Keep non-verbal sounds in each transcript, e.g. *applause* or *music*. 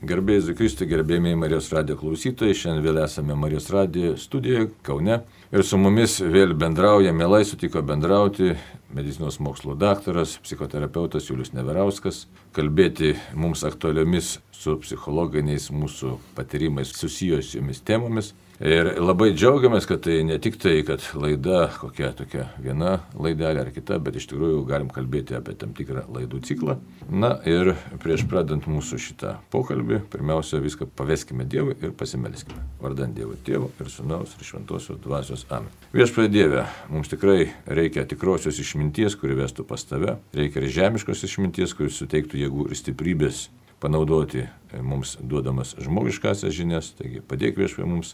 Gerbėjai Zikristai, gerbėjai Marijos radijo klausytojai, šiandien vėl esame Marijos radijo studijoje Kaune ir su mumis vėl bendrauja, mielai sutiko bendrauti medicinos mokslo daktaras, psichoterapeutas Julius Neverauskas, kalbėti mums aktualiomis su psichologiniais mūsų patyrimais susijusiomis temomis. Ir labai džiaugiamės, kad tai ne tik tai, kad laida kokia tokia viena laidelė ar kita, bet iš tikrųjų galim kalbėti apie tam tikrą laidų ciklą. Na ir prieš pradant mūsų šitą pokalbį, pirmiausia viską paveskime Dievui ir pasimelskime. Vardant Dievo Tėvo ir Sūnaus ir Šventosios Dvasios Amen. Viešpatė Dieve, mums tikrai reikia tikrosios išminties, kuri vestų pas tave, reikia ir žemiškos išminties, kuris suteiktų jėgų ir stiprybės panaudoti mums duodamas žmogiškasias žinias, taigi padėk viešpai mums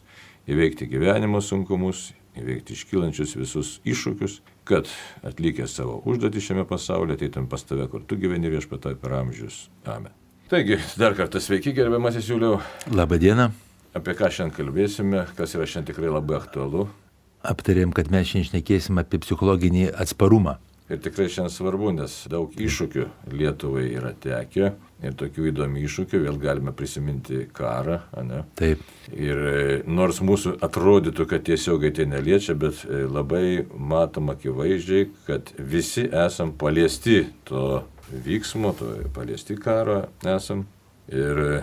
įveikti gyvenimo sunkumus, įveikti iškylančius visus iššūkius, kad atlikę savo užduotį šiame pasaulyje, ateitum pas tave, kur tu gyveni viešpatai per amžius. Amen. Taigi, dar kartą sveiki, gerbiamasis Juliau. Labadiena. Apie ką šiandien kalbėsime, kas yra šiandien tikrai labai aktualu. Aptarėm, kad mes šiandien šnekėsim apie psichologinį atsparumą. Ir tikrai šiandien svarbu, nes daug iššūkių Lietuvai yra tekę. Ir tokių įdomių iššūkių vėl galime prisiminti karą. Ne? Taip. Ir e, nors mūsų atrodytų, kad tiesiogai tai neliečia, bet e, labai matom akivaizdžiai, kad visi esam paliesti to vyksmo, to paliesti karo esam. Ir e,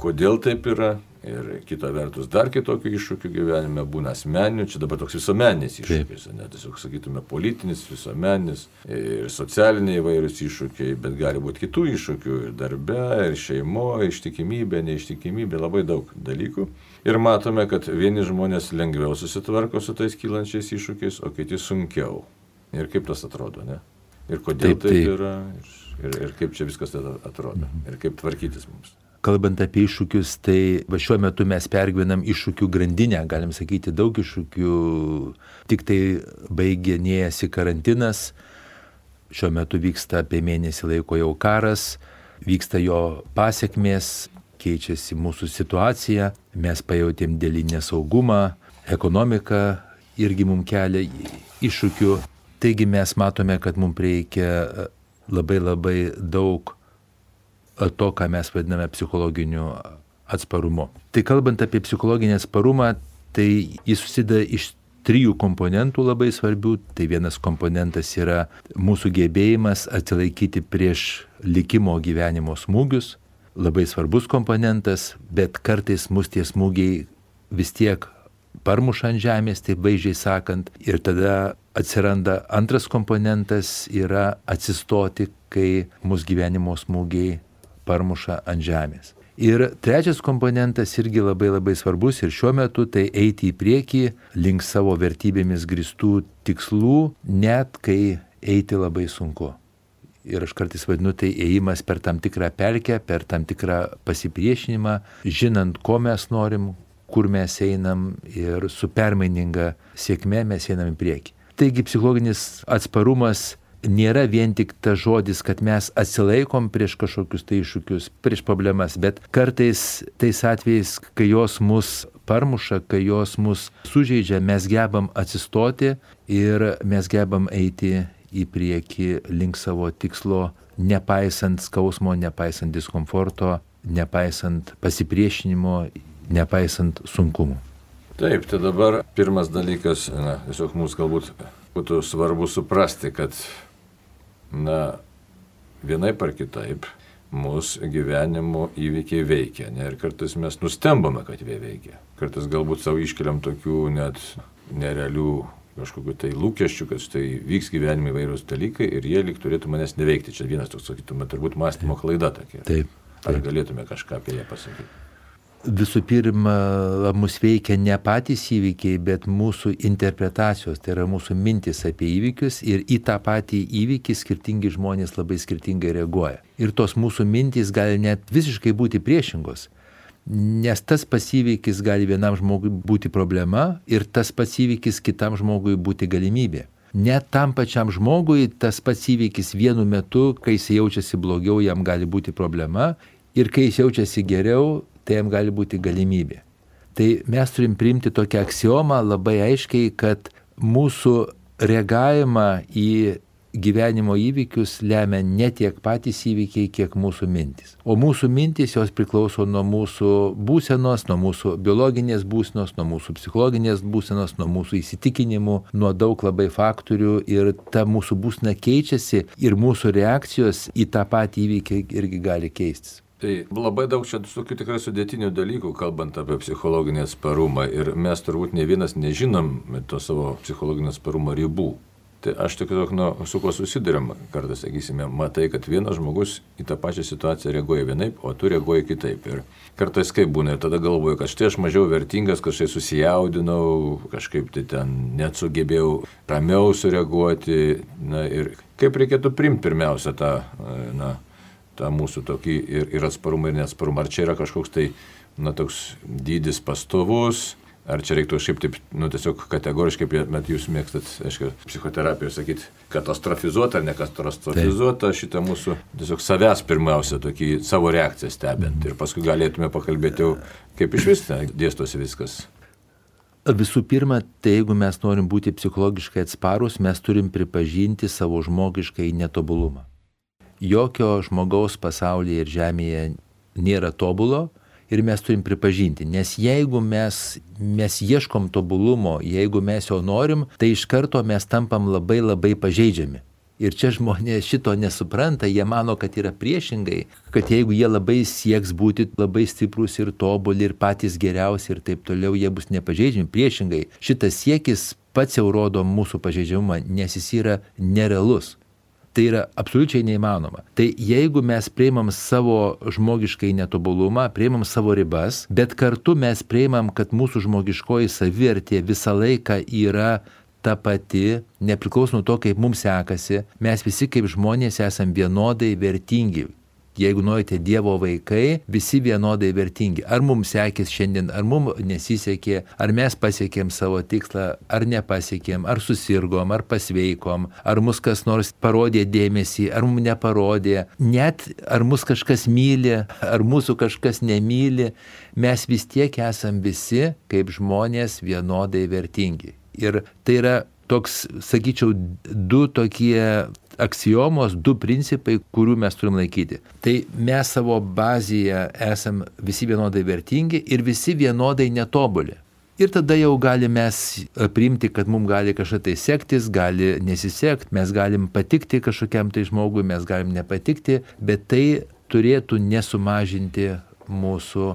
kodėl taip yra, Ir kita vertus, dar kitokių iššūkių gyvenime būna asmeninių, čia dabar toks visuomeninis iššūkis, ne tiesiog sakytume politinis, visuomeninis ir socialiniai įvairūs iššūkiai, bet gali būti kitų iššūkių ir darbe, ir šeimoje, ištikimybė, neištikimybė, labai daug dalykų. Ir matome, kad vieni žmonės lengviau susitvarko su tais kylančiais iššūkiais, o kiti sunkiau. Ir kaip tas atrodo, ne? Ir kodėl taip, taip. taip yra, ir, ir, ir kaip čia viskas atrodo, mhm. ir kaip tvarkytis mums kalbant apie iššūkius, tai va šiuo metu mes pergyvenam iššūkių grandinę, galim sakyti, daug iššūkių, tik tai baiginėjasi karantinas, šiuo metu vyksta apie mėnesį laiko jau karas, vyksta jo pasiekmės, keičiasi mūsų situacija, mes pajutėm dėl nesaugumą, ekonomika irgi mums kelia iššūkių. Taigi mes matome, kad mums reikia labai labai daug to, ką mes vadiname psichologiniu atsparumu. Tai kalbant apie psichologinį atsparumą, tai jis susideda iš trijų komponentų labai svarbių. Tai vienas komponentas yra mūsų gebėjimas atsilaikyti prieš likimo gyvenimo smūgius. Labai svarbus komponentas, bet kartais mus tie smūgiai vis tiek parmuša ant žemės, taip vaizdžiai sakant. Ir tada atsiranda antras komponentas yra atsistoti, kai mūsų gyvenimo smūgiai parmuša ant žemės. Ir trečias komponentas irgi labai labai svarbus ir šiuo metu tai eiti į priekį link savo vertybėmis gristų tikslų, net kai eiti labai sunku. Ir aš kartais vadinu tai ėjimas per tam tikrą pelkę, per tam tikrą pasipriešinimą, žinant, ko mes norim, kur mes einam ir su permaininga sėkme mes einam į priekį. Taigi psichologinis atsparumas nėra vien tik tas žodis, kad mes atsilaikom prieš kažkokius tai iššūkius, prieš problemas, bet kartais tais atvejais, kai jos mus parmuša, kai jos mus sužeidžia, mes gebam atsistoti ir mes gebam eiti į priekį link savo tikslo, nepaisant skausmo, nepaisant diskomforto, nepaisant pasipriešinimo, nepaisant sunkumų. Taip, tai dabar pirmas dalykas, na, tiesiog mums galbūt būtų svarbu suprasti, kad na, vienaip ar kitaip mūsų gyvenimo įvykiai veikia. Ne? Ir kartais mes nustembame, kad jie veikia. Kartais galbūt savo iškeliam tokių net nerealių kažkokiu tai lūkesčių, kad štai vyks gyvenime įvairūs dalykai ir jie lik turėtų manęs neveikti. Čia vienas toks, sakytume, turbūt mąstymo klaida tokia. Taip. taip. Ar galėtume kažką apie ją pasakyti? Visų pirma, mus veikia ne patys įvykiai, bet mūsų interpretacijos, tai yra mūsų mintis apie įvykius ir į tą patį įvykį skirtingi žmonės labai skirtingai reaguoja. Ir tos mūsų mintys gali net visiškai būti priešingos. Nes tas pats įvykis gali vienam žmogui būti problema ir tas pats įvykis kitam žmogui būti galimybė. Net tam pačiam žmogui tas pats įvykis vienu metu, kai jis jaučiasi blogiau, jam gali būti problema ir kai jis jaučiasi geriau, tai jam gali būti galimybė. Tai mes turim priimti tokią aksiomą labai aiškiai, kad mūsų reagavimą į gyvenimo įvykius lemia ne tiek patys įvykiai, kiek mūsų mintis. O mūsų mintis jos priklauso nuo mūsų būsenos, nuo mūsų biologinės būsenos, nuo mūsų psichologinės būsenos, nuo mūsų įsitikinimų, nuo daug labai faktorių ir ta mūsų būsena keičiasi ir mūsų reakcijos į tą patį įvykį irgi gali keistis. Tai labai daug čia tokių tikrai sudėtinių dalykų, kalbant apie psichologinį atsparumą ir mes turbūt ne vienas nežinom to savo psichologinio atsparumo ribų. Tai aš tiesiog, nu, su kuo susidurėm kartais, sakysime, matai, kad vienas žmogus į tą pačią situaciją reaguoja vienaip, o tu reaguoji kitaip. Ir kartais kaip būna, ir tada galvoju, kad štai aš mažiau vertingas, kažkaip susijaudinau, kažkaip tai ten net sugebėjau ramiau sureaguoti. Na ir kaip reikėtų primti pirmiausia tą, na, tą mūsų tokį ir, ir atsparumą, ir neatsparumą. Ar čia yra kažkoks tai, na, toks dydis pastovus, Ar čia reiktų šiaip taip, nu, tiesiog kategoriškai, bet jūs mėgstat, aišku, psichoterapijoje sakyti, katastrofizuota ar nekatastrofizuota šitą mūsų tiesiog savęs pirmiausia, tokį savo reakciją stebint. Mm. Ir paskui galėtume pakalbėti jau, kaip iš vis dėstosi viskas. Visų pirma, tai jeigu mes norim būti psichologiškai atsparus, mes turim pripažinti savo žmogiškai netobulumą. Jokio žmogaus pasaulyje ir žemėje nėra tobulo, ir mes turim pripažinti. Nes jeigu mes, mes ieškom tobulumo, jeigu mes jo norim, tai iš karto mes tampam labai labai pažeidžiami. Ir čia žmonės šito nesupranta, jie mano, kad yra priešingai, kad jeigu jie labai sieks būti labai stiprus ir tobuli ir patys geriausi ir taip toliau, jie bus nepažeidžiami. Priešingai, šitas siekis pats jau rodo mūsų pažeidžiamumą, nes jis yra nerealus. Tai yra absoliučiai neįmanoma. Tai jeigu mes priimam savo žmogiškai netobulumą, priimam savo ribas, bet kartu mes priimam, kad mūsų žmogiškoji savivertė visą laiką yra ta pati, nepriklauso nuo to, kaip mums sekasi, mes visi kaip žmonės esame vienodai vertingi jeigu norite Dievo vaikai, visi vienodai vertingi. Ar mums sekės šiandien, ar mums nesisekė, ar mes pasiekėm savo tikslą, ar nepasiekėm, ar susirgom, ar pasveikom, ar mus kas nors parodė dėmesį, ar mums neparodė, net ar mus kažkas myli, ar mūsų kažkas nemyli, mes vis tiek esam visi kaip žmonės vienodai vertingi. Ir tai yra toks, sakyčiau, du tokie aksijomos, du principai, kurių mes turim laikyti. Tai mes savo bazėje esam visi vienodai vertingi ir visi vienodai netobuli. Ir tada jau galime mes priimti, kad mums gali kažkaip tai sektis, gali nesisekti, mes galim patikti kažkokiam tai žmogui, mes galim nepatikti, bet tai turėtų nesumažinti mūsų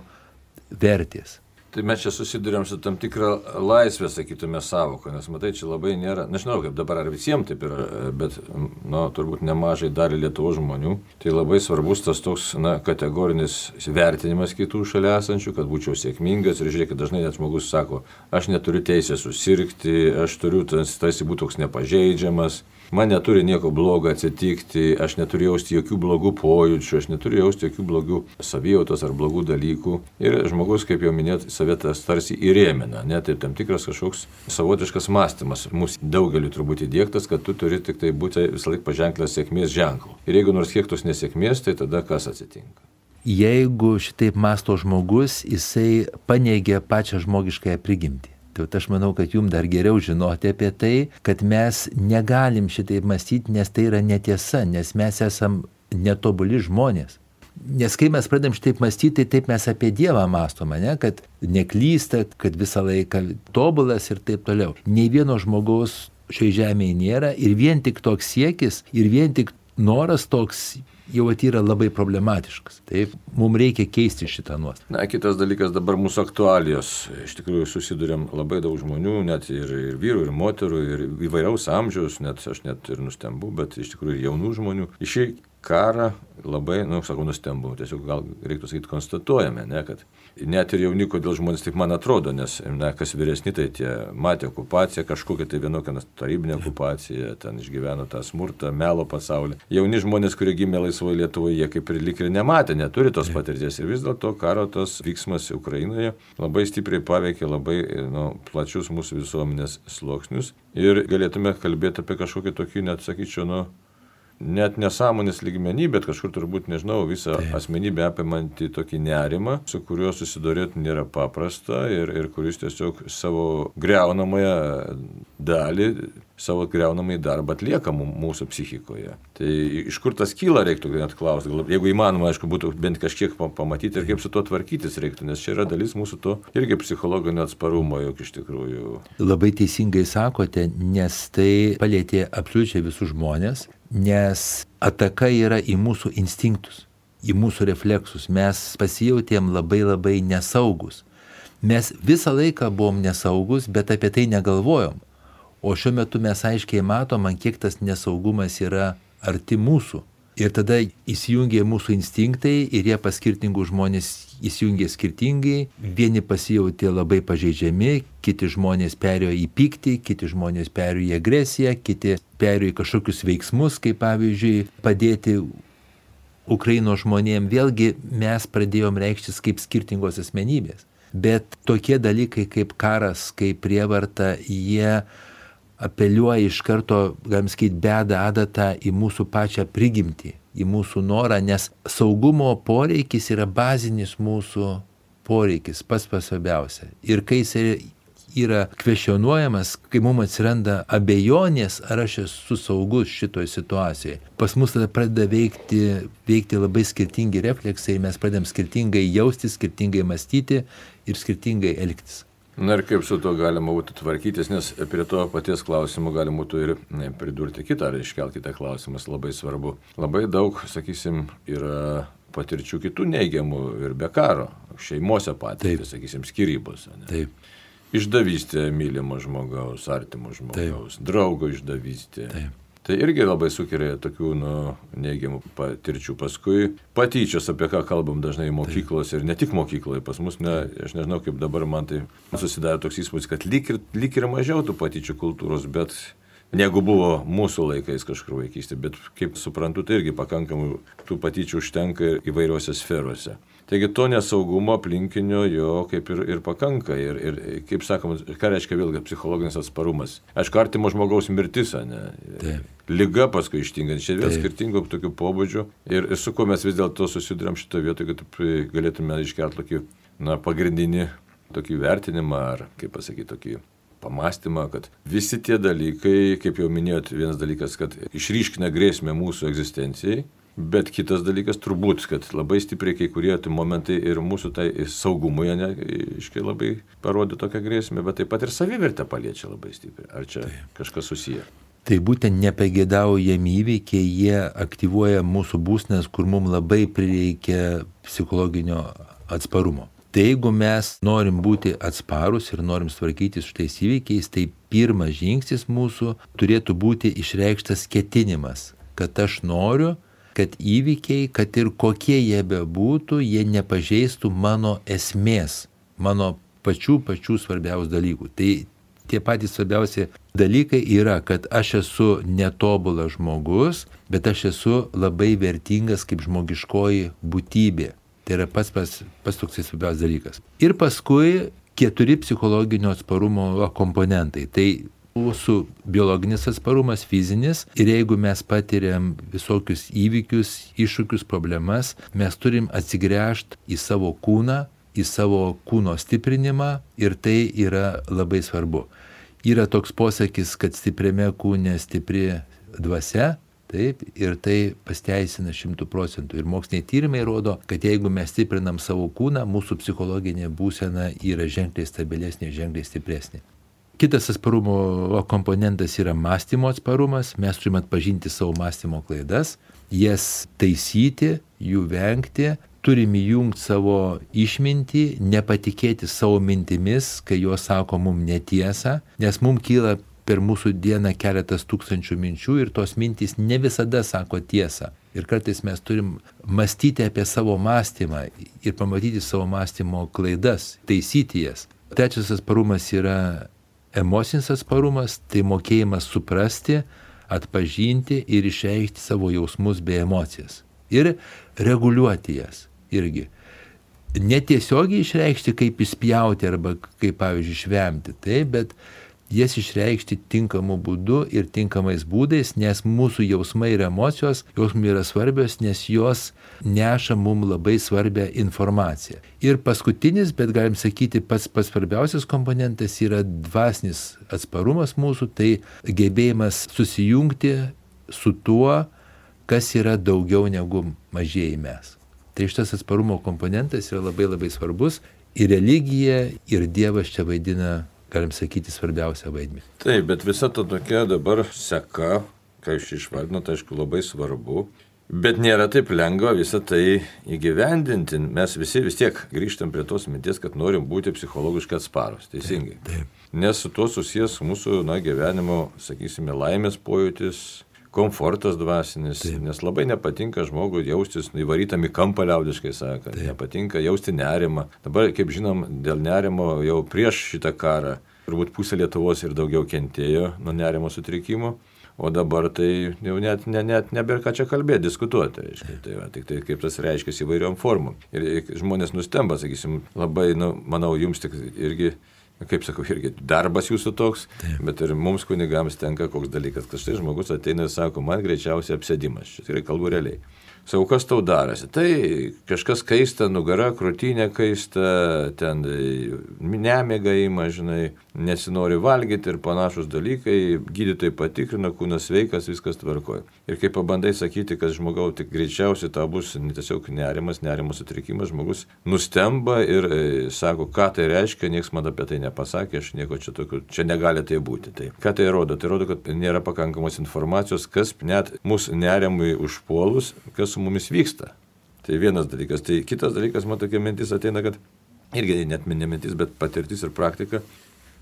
vertės. Tai mes čia susidurėm su tam tikra laisvė, sakytume, savoką, nes matai, čia labai nėra, nežinau kaip dabar ar visiems taip yra, bet, nu, turbūt nemažai dalį Lietuvo žmonių. Tai labai svarbus tas toks, na, kategorinis vertinimas kitų šalia esančių, kad būčiau sėkmingas ir žiūrėkit, dažnai net žmogus sako, aš neturiu teisės susirgti, aš turiu tarsi būti toks nepažeidžiamas man neturi nieko blogo atsitikti, aš neturiu jausti jokių blogų pojūčių, aš neturiu jausti jokių blogų savijautos ar blogų dalykų. Ir žmogus, kaip jau minėt, savėtas tarsi įrėmina, net tai tam tikras kažkoks savotiškas mąstymas. Mūsų daugeliu turbūt įdėktas, kad tu turi tik tai būti visą laiką paženklęs sėkmės ženklų. Ir jeigu nors kiek tos nesėkmės, tai tada kas atsitinka? Jeigu šitaip masto žmogus, jisai paneigia pačią žmogiškąją prigimtį. Tai aš manau, kad jums dar geriau žinoti apie tai, kad mes negalim šitaip mąstyti, nes tai yra netiesa, nes mes esam netobuli žmonės. Nes kai mes pradedam šitaip mąstyti, tai taip mes apie Dievą mąstome, ne? kad neklysta, kad visą laiką tobulas ir taip toliau. Nei vieno žmogaus šioje žemėje nėra ir vien tik toks siekis ir vien tik noras toks jau yra labai problematiškas. Taip, mums reikia keisti šitą nuostatą. Na, kitas dalykas dabar mūsų aktualijos. Iš tikrųjų susidurėm labai daug žmonių, net ir, ir vyrų, ir moterų, ir įvairiaus amžiaus, net aš net ir nustembu, bet iš tikrųjų jaunų žmonių. Iš karą labai, nu, sakau, nustembu. Tiesiog gal reiktų sakyti, konstatuojame, ne, kad net ir jauni, kodėl žmonės taip man atrodo, nes, na, kas vyresni, tai tie matė okupaciją, kažkokią tai vienokią tarybinę okupaciją, ten išgyveno tą smurtą, melo pasaulį. Jauni žmonės, kurie gimė laisvoje Lietuvoje, jie kaip ir lik ir nematė, neturi tos patirties. Ir vis dėlto karo tas vyksmas Ukrainoje labai stipriai paveikė labai nu, plačius mūsų visuomenės sluoksnius. Ir galėtume kalbėti apie kažkokį tokį, net sakyčiau, nu, net nesąmonės lygmenį, bet kažkur turbūt, nežinau, visą Taip. asmenybę apimantį tokį nerimą, su kuriuo susidorėti nėra paprasta ir, ir kuris tiesiog savo greunamąją dalį savo greunamai darbą atlieka mūsų psichikoje. Tai iš kur tas kyla reiktų net klausti. Jeigu įmanoma, aišku, būtų bent kažkiek pamatyti ir kaip su tuo tvarkytis reiktų, nes čia yra dalis mūsų to irgi psichologinio atsparumo, juk iš tikrųjų. Labai teisingai sakote, nes tai palėtė absoliučiai visus žmonės, nes ataka yra į mūsų instinktus, į mūsų refleksus. Mes pasijautėm labai labai nesaugus. Mes visą laiką buvom nesaugus, bet apie tai negalvojom. O šiuo metu mes aiškiai matom, kiek tas nesaugumas yra arti mūsų. Ir tada įsijungia mūsų instinktai ir jie pas skirtingus žmonės įsijungia skirtingai. Vieni pasijautė labai pažeidžiami, kiti žmonės perėjo į pyktį, kiti žmonės perėjo į agresiją, kiti perėjo į kažkokius veiksmus, kaip pavyzdžiui padėti Ukrainos žmonėm. Vėlgi mes pradėjom reikštis kaip skirtingos asmenybės. Bet tokie dalykai kaip karas, kaip prievarta, jie apeliuoja iš karto, galim sakyti, beda adatą į mūsų pačią prigimtį, į mūsų norą, nes saugumo poreikis yra bazinis mūsų poreikis, pats pasvarbiausia. Ir kai jis yra kvestionuojamas, kai mums atsiranda abejonės, ar aš esu saugus šitoje situacijoje. Pas mus tada pradeda veikti, veikti labai skirtingi refleksai, mes pradedam skirtingai jausti, skirtingai mąstyti ir skirtingai elgtis. Na ir kaip su to galima būtų tvarkytis, nes prie to paties klausimų galima būtų ir pridurti kitą ar iškelti kitą klausimą, labai svarbu. Labai daug, sakysim, yra patirčių kitų neigiamų ir be karo, šeimose patirtis, sakysim, skirybos. Ne? Taip. Išdavystė mylimo žmogaus, artimo žmogaus, Taip. draugo išdavystė. Taip. Tai irgi labai sukelia tokių nu, neigiamų patirčių. Paskui patyčios, apie ką kalbam dažnai mokyklos ir ne tik mokykloje. Pas mus, ne, aš nežinau, kaip dabar man tai susidarė toks įspūdis, kad lyg ir, lyg ir mažiau tų patyčių kultūros, bet negu buvo mūsų laikais kažkur vaikystė. Bet kaip suprantu, tai irgi pakankamai tų patyčių užtenka įvairiuose sferuose. Taigi to nesaugumo aplinkinio jo kaip ir, ir pakanka. Ir, ir kaip sakoma, ką reiškia vėlgi psichologinis atsparumas. Aišku, artimo žmogaus mirtis, ne? Taip. Liga paskui ištingant, čia vėl skirtingų tokių pobūdžių. Ir, ir su kuo mes vis dėlto susidurėm šitoje vietoje, kad galėtume iškelti tokį, na, pagrindinį tokį vertinimą, ar, kaip pasakyti, tokį pamastymą, kad visi tie dalykai, kaip jau minėjot, vienas dalykas, kad išryškina grėsmę mūsų egzistencijai, Bet kitas dalykas turbūt, kad labai stipriai kai kurie tai momentai ir mūsų tai saugumui, ne, iškai labai parodė tokią grėsmę, bet taip pat ir savivertę paliečia labai stipriai. Ar čia taip. kažkas susiję? Tai būtent nepagėdaujami įvykiai, jie aktyvuoja mūsų būsnės, kur mums labai prireikia psichologinio atsparumo. Tai jeigu mes norim būti atsparus ir norim tvarkyti su tais įvykiais, tai pirmas žingsnis mūsų turėtų būti išreikštas ketinimas, kad aš noriu kad įvykiai, kad ir kokie jie bebūtų, jie nepažeistų mano esmės, mano pačių pačių svarbiausių dalykų. Tai tie patys svarbiausi dalykai yra, kad aš esu netobulas žmogus, bet aš esu labai vertingas kaip žmogiškoji būtybė. Tai yra pats, pats, pats toks svarbiausias dalykas. Ir paskui keturi psichologinio atsparumo komponentai. Tai mūsų biologinis atsparumas, fizinis ir jeigu mes patiriam visokius įvykius, iššūkius, problemas, mes turim atsigręžti į savo kūną, į savo kūno stiprinimą ir tai yra labai svarbu. Yra toks posakis, kad stipriame kūne stipri dvasia, Taip, ir tai pasteisina šimtų procentų. Ir moksliniai tyrimai rodo, kad jeigu mes stiprinam savo kūną, mūsų psichologinė būsena yra ženkliai stabilesnė, ženkliai stipresnė. Kitas atsparumo komponentas yra mąstymo atsparumas. Mes turime atpažinti savo mąstymo klaidas, jas taisyti, jų vengti, turim įjungti savo išmintį, nepatikėti savo mintimis, kai jos sako mums netiesą, nes mums kyla per mūsų dieną keletas tūkstančių minčių ir tos mintys ne visada sako tiesą. Ir kartais mes turim mąstyti apie savo mąstymą ir pamatyti savo mąstymo klaidas, taisyti jas. Trečias atsparumas yra Emocinis atsparumas tai mokėjimas suprasti, atpažinti ir išreikšti savo jausmus bei emocijas. Ir reguliuoti jas irgi. Netiesiogiai išreikšti, kaip įspjauti arba kaip, pavyzdžiui, švemti, taip, bet jas išreikšti tinkamu būdu ir tinkamais būdais, nes mūsų jausmai ir emocijos, jausmai yra svarbios, nes jos neša mums labai svarbią informaciją. Ir paskutinis, bet galim sakyti, pats pats svarbiausias komponentas yra dvasinis atsparumas mūsų, tai gebėjimas susijungti su tuo, kas yra daugiau negu mažieji mes. Tai šitas atsparumo komponentas yra labai labai svarbus ir religija, ir Dievas čia vaidina galim sakyti, svarbiausią vaidmenį. Taip, bet visa ta tokia dabar seka, ką jūs išvardinote, aišku, labai svarbu. Bet nėra taip lengva visą tai įgyvendinti. Mes visi vis tiek grįžtam prie tos minties, kad norim būti psichologiškai atsparus. Teisingai. Taip, taip. Nes su tuo susijęs mūsų na, gyvenimo, sakysime, laimės pojūtis, komfortas dvasinis, Taip. nes labai nepatinka žmogui jaustis įvarytam į kampą liaudiškai sakant, nepatinka jausti nerimą. Dabar, kaip žinom, dėl nerimo jau prieš šitą karą turbūt pusė Lietuvos ir daugiau kentėjo nuo nerimo sutrikimų. O dabar tai jau net, ne, net nebėra ką čia kalbėti, diskutuoti. Reiškia. Tai, va, tik tai kaip tas reiškia įvairiom formom. Ir žmonės nustemba, sakysim, labai, nu, manau, jums tik irgi kaip sakau, irgi darbas jūsų toks, Taip. bet ir mums kunigams tenka koks dalykas, kad štai žmogus ateina ir sako, man greičiausiai apsėdimas, čia tikrai kalbu realiai. Sakau, kas tau darosi? Tai kažkas kaista, nugara, krūtinė kaista, ten nemiga įma, žinai, nesinori valgyti ir panašus dalykai, gydytojai patikrina, kūnas sveikas, viskas tvarkoja. Ir kai pabandai sakyti, kad žmogaus tik greičiausiai tau bus tiesiog nerimas, nerimo sutrikimas, žmogus nustemba ir e, sako, ką tai reiškia, niekas man apie tai nepasakė, aš nieko čia tokio, čia negali tai būti. Tai ką tai rodo? Tai rodo, kad nėra pakankamos informacijos, kas net mūsų nerimui užpuolus, kas su mumis vyksta. Tai vienas dalykas. Tai kitas dalykas, man tokia mintis ateina, kad irgi net ne mintis, bet patirtis ir praktika.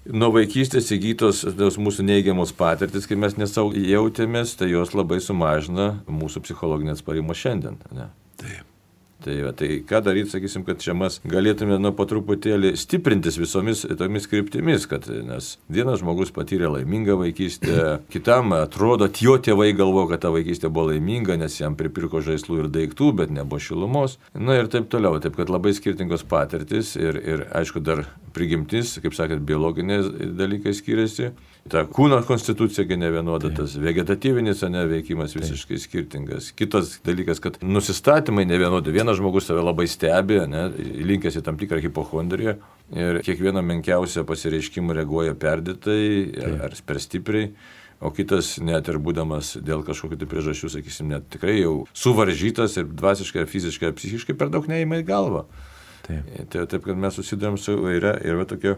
Nuo vaikystės įgytos tos mūsų neigiamos patirtis, kai mes nesau jautėmės, tai jos labai sumažina mūsų psichologinį atsparimą šiandien. Ne? Taip. Tai, va, tai ką daryti, sakysim, kad čia mes galėtume nu, po truputėlį stiprintis visomis tomis kryptimis, kad nes vienas žmogus patyrė laimingą vaikystę, *laughs* kitam atrodo, jo tėvai galvo, kad ta vaikystė buvo laiminga, nes jam pripirko žaislų ir daiktų, bet nebuvo šilumos. Na ir taip toliau, taip kad labai skirtingos patirtis ir, ir aišku, dar prigimtis, kaip sakėt, biologiniai dalykai skiriasi ta kūno konstitucija ne vienoda, tas vegetatyvinis neveikimas visiškai skirtingas. Kitas dalykas, kad nusistatymai ne vienodi. Vienas žmogus save labai stebi, ne, linkęs į tam tikrą hipochondriją ir kiekvieną menkiausią pasireiškimą reaguoja perdėtai ar per stipriai. O kitas, net ir būdamas dėl kažkokių tai priežasčių, sakysim, net tikrai jau suvaržytas ir dvasiškai, fiziškai, psichiškai per daug neįma į galvą. Taip. Tai taip, kad mes susidurėm su įvairia ir va tokia,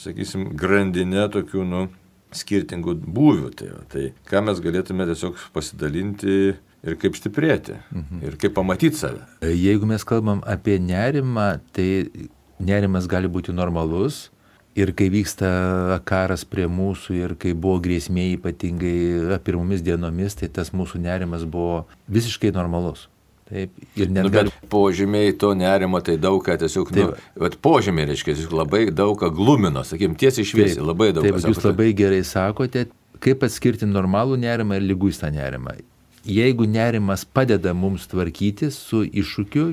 sakysim, grandinė tokių, nu, skirtingų būvių. Tai, tai ką mes galėtume tiesiog pasidalinti ir kaip stiprėti, mhm. ir kaip pamatyti save. Jeigu mes kalbam apie nerimą, tai nerimas gali būti normalus. Ir kai vyksta karas prie mūsų ir kai buvo grėsmė ypatingai pirmomis dienomis, tai tas mūsų nerimas buvo visiškai normalus. Taip, ir net nu, gali... Požymiai to nerimo, tai daug ką tiesiog, nu, bet požymiai reiškia, labai daug ką glumino, sakykim, tiesiai šviesiai, labai daug. Taip, jūs labai gerai sakote, kaip atskirti normalų nerimą ir lyguistą nerimą. Jeigu nerimas padeda mums tvarkyti su iššūkiu,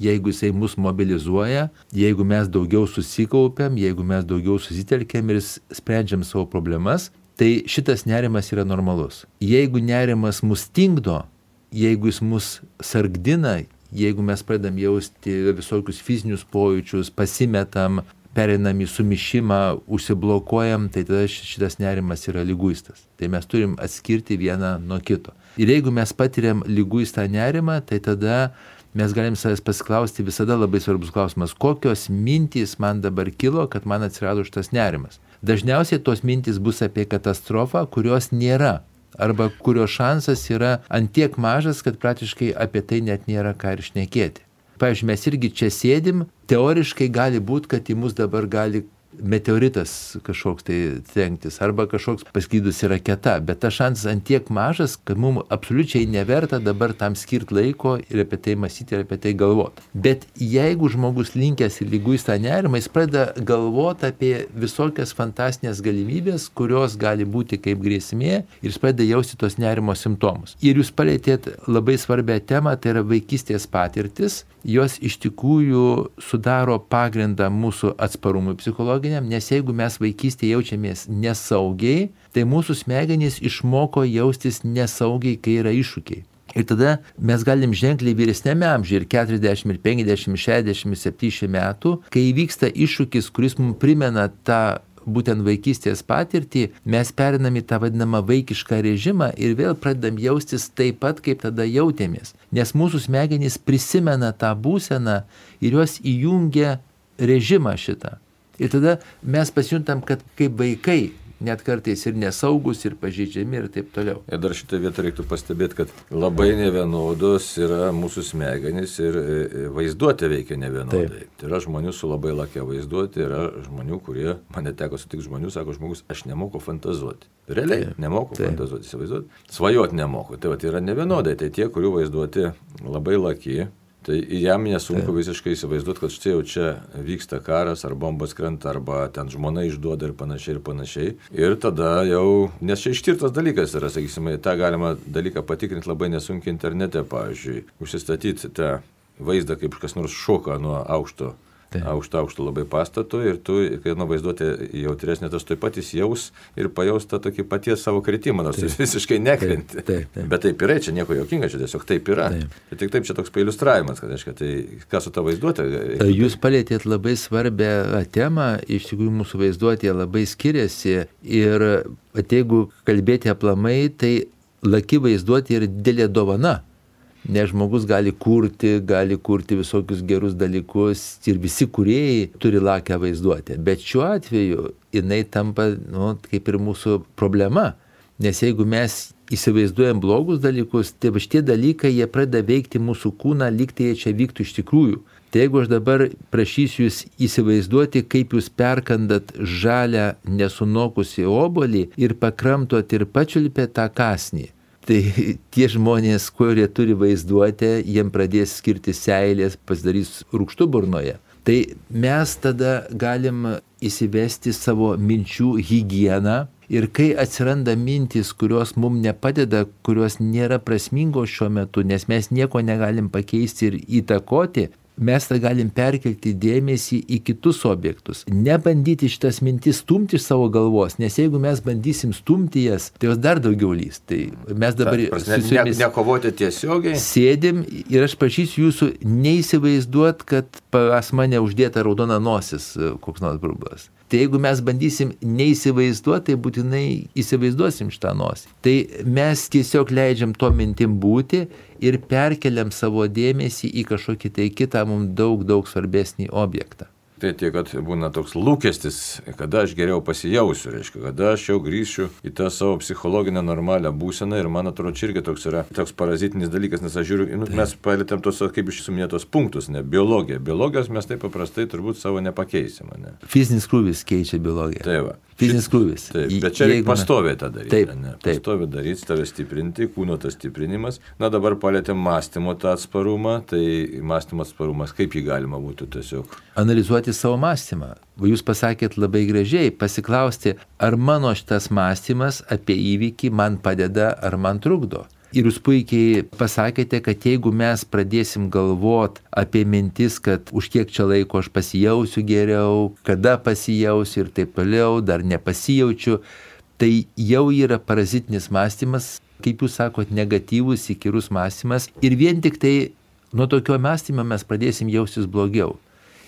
jeigu jisai mus mobilizuoja, jeigu mes daugiau susikaupiam, jeigu mes daugiau susitelkiam ir sprendžiam savo problemas, tai šitas nerimas yra normalus. Jeigu nerimas mus tinkdo, jeigu jis mus sargdina, jeigu mes pradedam jausti visokius fizinius pojūčius, pasimetam, perinam į sumišimą, užsiblokuojam, tai tada šitas nerimas yra lyguistas. Tai mes turim atskirti vieną nuo kito. Ir jeigu mes patiriam lyguistą nerimą, tai tada mes galim savęs pasiklausti visada labai svarbus klausimas, kokios mintys man dabar kilo, kad man atsirado šitas nerimas. Dažniausiai tos mintys bus apie katastrofą, kurios nėra arba kurio šansas yra antiek mažas, kad praktiškai apie tai net nėra ką ir šnekėti. Pavyzdžiui, mes irgi čia sėdim, teoriškai gali būti, kad į mus dabar gali meteoritas kažkoks tai trenktis arba kažkoks paskydusi raketa, bet tas šansas antiek mažas, kad mums absoliučiai neverta dabar tam skirti laiko ir apie tai mąstyti ir apie tai galvoti. Bet jeigu žmogus linkęs į lyguistą nerimą, jis pradeda galvoti apie visokias fantasinės galimybės, kurios gali būti kaip grėsmė ir jis pradeda jausti tos nerimo simptomus. Ir jūs palėtėt labai svarbią temą, tai yra vaikystės patirtis, jos iš tikrųjų sudaro pagrindą mūsų atsparumui psichologijai psichologiniam, nes jeigu mes vaikystėje jaučiamės nesaugiai, tai mūsų smegenys išmoko jaustis nesaugiai, kai yra iššūkiai. Ir tada mes galim ženkliai vyresnėme amžiuje, ir 40, ir 50, 60, 70 metų, kai įvyksta iššūkis, kuris mums primena tą būtent vaikystės patirtį, mes perinam į tą vadinamą vaikišką režimą ir vėl pradedam jaustis taip pat, kaip tada jautėmės. Nes mūsų smegenys prisimena tą būseną ir jos įjungia režimą šitą. Ir tada mes pasijuntam, kad kaip vaikai net kartais ir nesaugus, ir pažeidžiami ir taip toliau. Ir dar šitą vietą reiktų pastebėti, kad labai nevienodos yra mūsų smegenys ir e, e, vaizduotė veikia nevienodai. Taip. Tai yra žmonių su labai lakia vaizduotė, yra žmonių, kurie, man neteko sutikti žmonių, sako žmogus, aš nemoku fantazuoti. Realiai Taip. nemoku Taip. fantazuoti, įsivaizduoti. Svajoti nemoku. Tai va, tai yra nevienodai. Tai tie, kurių vaizduotė labai laki, Tai jam nesunku visiškai įsivaizduoti, kad štai jau čia vyksta karas, ar bombos krenta, arba ten žmona išduoda ir panašiai ir panašiai. Ir tada jau, nes čia ištirtas dalykas yra, sakysime, tą galima dalyką patikrinti labai nesunkiai internete, pavyzdžiui, užsistatyti tą vaizdą, kaip kas nors šoka nuo aukšto aukšto, aukšto labai pastato ir tu, kai nu vaizduotė jautresnė, tas taip pat jis jaus ir pajaus tą tokį paties savo kritimą, nors jis visiškai nekrenti. Taip, taip, taip. Bet taip yra, čia nieko jokinga, čia tiesiog taip yra. Taip. Tai tik taip čia toks pailustravimas, kad reiškia, tai ką su ta vaizduotė. Jūs palėtėt labai svarbę temą, iš tikrųjų mūsų vaizduotė labai skiriasi ir jeigu kalbėti aplamai, tai laki vaizduotė yra didelė dovana nes žmogus gali kurti, gali kurti visokius gerus dalykus ir visi kuriejai turi lakę vaizduotę. Bet šiuo atveju jinai tampa, nu, kaip ir mūsų problema. Nes jeigu mes įsivaizduojam blogus dalykus, tai šitie dalykai jie pradeda veikti mūsų kūną, lyg tai jie čia vyktų iš tikrųjų. Tai jeigu aš dabar prašysiu jūs įsivaizduoti, kaip jūs perkandat žalę nesunokusi obolį ir pakramtot ir pačiulpėt tą kasnį, Tai tie žmonės, kurie turi vaizduotę, jiem pradės skirti seilės, pasidarys rūkštų burnoje. Tai mes tada galim įsivesti savo minčių higieną ir kai atsiranda mintis, kurios mums nepadeda, kurios nėra prasmingos šiuo metu, nes mes nieko negalim pakeisti ir įtakoti, mes tą galim perkelti dėmesį į kitus objektus. Nebandyti šitas mintis stumti iš savo galvos, nes jeigu mes bandysim stumti jas, tai jos dar daugiau lys. Tai mes dabar... Ta, ne, ne, nekovoti tiesiogiai. Sėdim ir aš prašysiu jūsų neįsivaizduot, kad pas mane uždėta raudona nosis koks nors brubas. Tai jeigu mes bandysim neįsivaizduoti, tai būtinai įsivaizduosim šitą nosį. Tai mes tiesiog leidžiam to mintim būti ir perkeliam savo dėmesį į kažkokį tai kitą mums daug, daug svarbesnį objektą. Tai tiek, kad būna toks lūkestis, kada aš geriau pasijausiu, reiškia, kada aš jau grįšiu į tą savo psichologinę normalią būseną ir man atrodo, čia irgi toks yra toks parazitinis dalykas, nes aš žiūriu, nu, mes palėtėm tos, kaip iš jūsų minėtos punktus, ne biologija. Biologijos mes taip paprastai turbūt savo nepakeisim. Ne? Fizinis krūvis keičia biologiją. Taip. Va. Fizinis krūvis. Taip, bet čia reikia pastoviai tą daryti. Taip, ne? pastoviai daryti, tave stiprinti, kūno tas stiprinimas. Na dabar palėtėm mąstymo tą atsparumą, tai mąstymo atsparumas, kaip jį galima būtų tiesiog. Analizuoti savo mąstymą. Jūs pasakėt labai gražiai, pasiklausti, ar mano šitas mąstymas apie įvykį man padeda ar man trukdo. Ir jūs puikiai pasakėte, kad jeigu mes pradėsim galvot apie mintis, kad už kiek čia laiko aš pasijausiu geriau, kada pasijausiu ir taip toliau, dar nepasijaučiu, tai jau yra parazitinis mąstymas, kaip jūs sakot, negatyvus, įkyrus mąstymas. Ir vien tik tai nuo tokio mąstymo mes pradėsim jaustis blogiau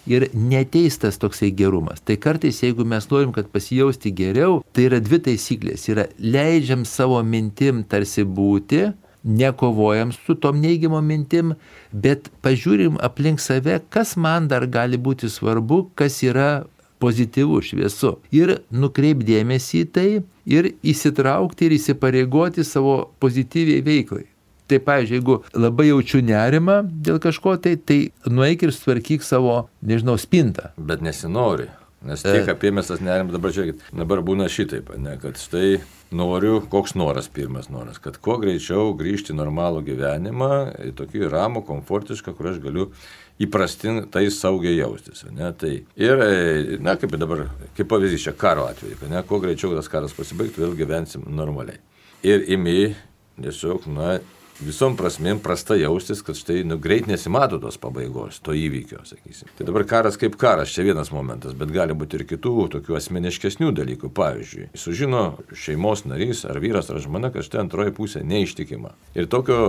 ir neteistas toksai gerumas. Tai kartais, jeigu mes norim, kad pasijausti geriau, tai yra dvi taisyklės. Yra leidžiam savo mintim tarsi būti, nekovojam su tom neigiamom mintim, bet pažiūrim aplink save, kas man dar gali būti svarbu, kas yra pozityvu, šviesu. Ir nukreipdėmėsi į tai ir įsitraukti ir įsipareigoti savo pozityviai veiklai. Tai pavyzdžiui, jeigu labai jaučiu nerimą dėl kažko, tai, tai nueik ir sutvarkyk savo, nežinau, spintą. Bet nesinori. Nes tiek e... apėmės tas nerimas, dabar žiūrėkit, dabar būna šitaip, ne, kad štai noriu, koks noras, pirmas noras, kad kuo greičiau grįžti į normalų gyvenimą, į tokį ramų, komfortišką, kur aš galiu įprastin tai saugiai jaustis. Ne? Tai, ir, na, kaip dabar, kaip pavyzdys čia karo atveju, ne, kuo greičiau tas karas pasibaigtų, vėl gyvensim normaliai. Ir imi tiesiog, na, visom prasmėm prasta jaustis, kad štai nu, greit nesimato tos pabaigos, to įvykio, sakysim. Tai dabar karas kaip karas, čia vienas momentas, bet gali būti ir kitų tokių asmeniškesnių dalykų. Pavyzdžiui, sužino šeimos narys ar vyras ar žmona, kad štai antroji pusė neištikima. Ir tokio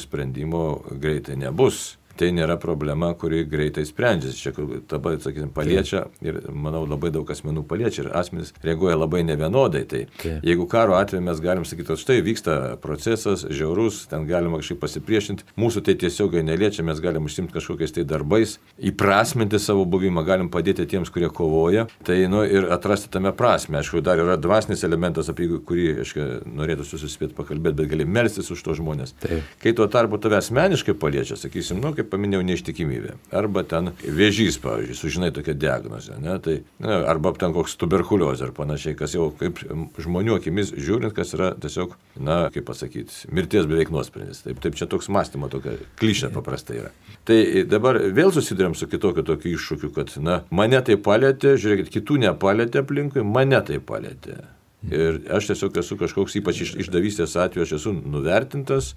sprendimo greitai nebus tai nėra problema, kuri greitai sprendžiasi. Čia dabar, sakysim, paliečia ir manau labai daug asmenų paliečia ir asmenys reaguoja labai nevienodai. Tai Taip. jeigu karo atveju mes galim sakyti, kad štai vyksta procesas, žiaurus, ten galima kažkaip pasipriešinti, mūsų tai tiesiogai neliečia, mes galim užsimti kažkokiais tai darbais, įprasminti savo buvimą, galim padėti tiems, kurie kovoja, tai nu, ir atrasti tame prasme. Aišku, dar yra dvasinis elementas, apie kurį, aišku, norėtų susispėti pakalbėti, bet gali melstis už tos žmonės. Taip. Kai tuo tarpu tave asmeniškai paliečia, sakysim, nu, kaip kaip paminėjau, neištikimybė. Arba ten vėžys, pavyzdžiui, sužinai tokią diagnozę, ne? tai, ne, arba ten koks tuberkuliozė ar panašiai, kas jau kaip žmonių akimis žiūrint, kas yra tiesiog, na, kaip pasakyti, mirties beveik nuosprendis. Taip, taip čia toks mąstymo tokia klišė paprastai yra. Tai dabar vėl susidurėm su kitokiu tokiu iššūkiu, kad, na, mane tai palėtė, žiūrėkit, kitų nepalėtė aplinkui, mane tai palėtė. Ir aš tiesiog esu kažkoks ypač iš, išdavystės atveju, aš esu nuvertintas,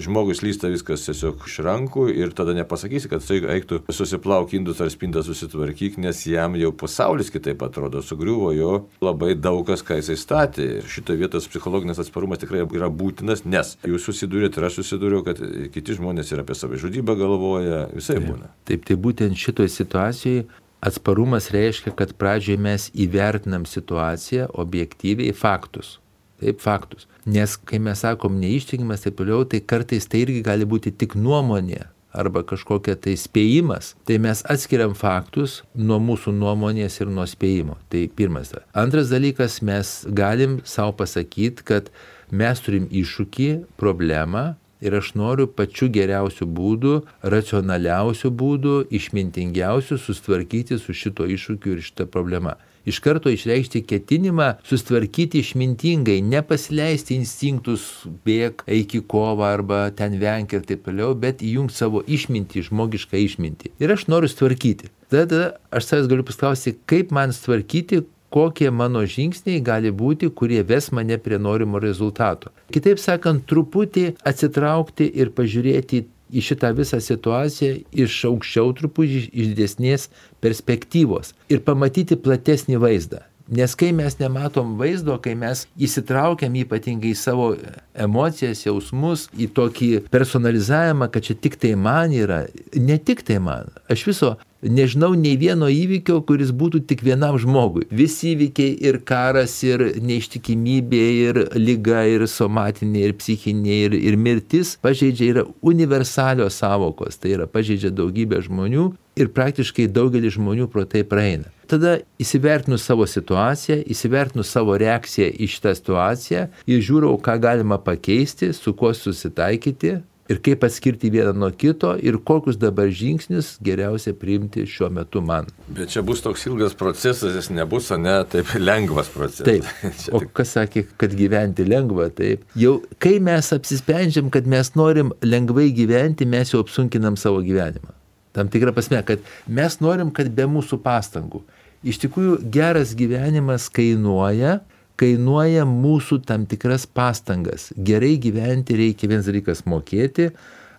žmogui slysta viskas tiesiog iš rankų ir tada nepasakysi, kad tai eiktų susiplauk indus ar spindą susitvarkyk, nes jam jau pasaulis kitaip atrodo, sugriuvo jo labai daug kas, ką jisai statė. Ir šitoje vietoje psichologinis atsparumas tikrai yra būtinas, nes jūs susidūrėte ir aš susidūriau, kad kiti žmonės ir apie savižudybę galvoja, visai taip, būna. Taip, tai būtent šitoje situacijoje atsparumas reiškia, kad pradžioje mes įvertinam situaciją objektyviai faktus. Taip, faktus. Nes kai mes sakom neištikimas ir toliau, tai kartais tai irgi gali būti tik nuomonė arba kažkokia tai spėjimas, tai mes atskiriam faktus nuo mūsų nuomonės ir nuo spėjimo. Tai pirmas. Antras dalykas, mes galim savo pasakyti, kad mes turim iššūkį, problemą ir aš noriu pačiu geriausiu būdu, racionaliausiu būdu, išmintingiausiu sustvarkyti su šito iššūkiu ir šita problema iš karto išreikšti ketinimą sustvarkyti išmintingai, nepasileisti instinktus, bėg, eik į kovą arba ten venk ir taip toliau, bet įjungti savo išmintį, žmogišką išmintį. Ir aš noriu sutvarkyti. Tada aš savęs galiu pasklausyti, kaip man sutvarkyti, kokie mano žingsniai gali būti, kurie ves mane prie norimo rezultato. Kitaip sakant, truputį atsitraukti ir pažiūrėti į šitą visą situaciją iš aukščiau truputį, iš didesnės perspektyvos ir pamatyti platesnį vaizdą. Nes kai mes nematom vaizdo, kai mes įsitraukiam ypatingai į savo emocijas, jausmus, į tokį personalizavimą, kad čia tik tai man yra, ne tik tai man. Aš viso nežinau nei vieno įvykio, kuris būtų tik vienam žmogui. Visi įvykiai ir karas, ir neištikimybė, ir lyga, ir somatinė, ir psichinė, ir, ir mirtis pažeidžia yra universalios savokos, tai yra pažeidžia daugybę žmonių ir praktiškai daugelis žmonių pro tai praeina. Tada įsivertinus savo situaciją, įsivertinus savo reakciją į šitą situaciją ir žiūrau, ką galima pakeisti, su kuo susitaikyti, ir kaip atskirti vieną nuo kito ir kokius dabar žingsnius geriausia priimti šiuo metu man. Bet čia bus toks ilgas procesas, jis nebus, o ne taip lengvas procesas. Taip. *laughs* O kas sakė, kad gyventi lengva, taip. Jau kai mes apsisprendžiam, kad mes norim lengvai gyventi, mes jau apsunkinam savo gyvenimą. Tam tikrą prasme, kad mes norim, kad be mūsų pastangų. Iš tikrųjų, geras gyvenimas kainuoja, kainuoja mūsų tam tikras pastangas. Gerai gyventi reikia vienas dalykas mokėti,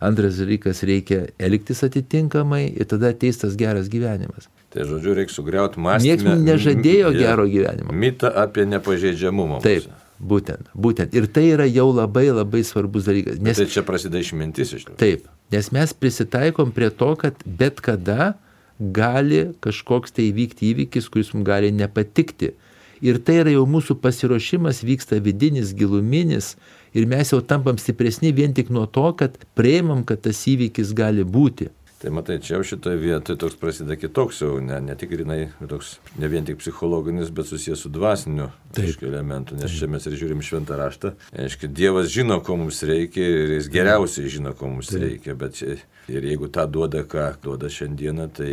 antras dalykas reikia elgtis atitinkamai ir tada ateis tas geras gyvenimas. Tai žodžiu, reikia sugriauti mąstymą. Niekas nežadėjo ja, gero gyvenimo. Mitą apie nepažeidžiamumą. Taip. Būtent, būtent. Ir tai yra jau labai labai svarbus dalykas. Nes, bet tai čia prasideda išmintis iš tikrųjų. Taip, nes mes prisitaikom prie to, kad bet kada gali kažkoks tai įvykti įvykis, kuris mums gali nepatikti. Ir tai yra jau mūsų pasiruošimas, vyksta vidinis, giluminis ir mes jau tampam stipresni vien tik nuo to, kad prieimam, kad tas įvykis gali būti. Tai matai, čia jau šitoje vietoje toks prasideda kitoks jau, ne, ne tik grinai, toks ne vien tik psichologinis, bet susijęs su dvasiniu elementu, nes Taip. čia mes ir žiūrim šventą raštą. Aiškiai, Dievas žino, ko mums reikia ir jis geriausiai žino, ko mums Taip. reikia, bet čia, ir jeigu tą duoda, ką duoda šiandieną, tai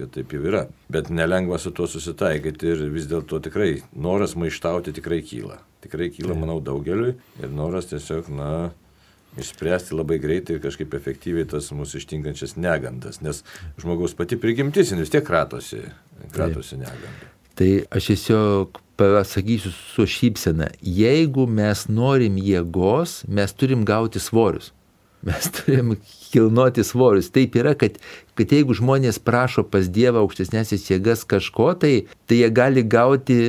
taip jau yra. Bet nelengva su tuo susitaikyti ir vis dėlto tikrai noras maištauti tikrai kyla. Tikrai kyla, Taip. manau, daugeliui ir noras tiesiog, na, išspręsti labai greitai ir kažkaip efektyviai tas mūsų ištinkančias negandas, nes žmogaus pati prigimtis vis tiek kratosi, kratosi negandą. Tai aš tiesiog pasakysiu su šypsena, jeigu mes norim jėgos, mes turim gauti svorius. Mes turim kilnoti svorius. Taip yra, kad, kad jeigu žmonės prašo pas Dievą aukštesnėsis jėgas kažko, tai, tai jie gali gauti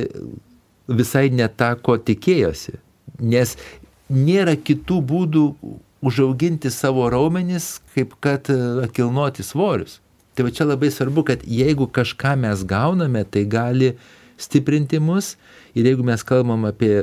visai ne tą, ko tikėjosi. Nes nėra kitų būdų užauginti savo raumenis, kaip kad e, kilnoti svorius. Tai va čia labai svarbu, kad jeigu kažką mes gauname, tai gali stiprinti mus. Ir jeigu mes kalbam apie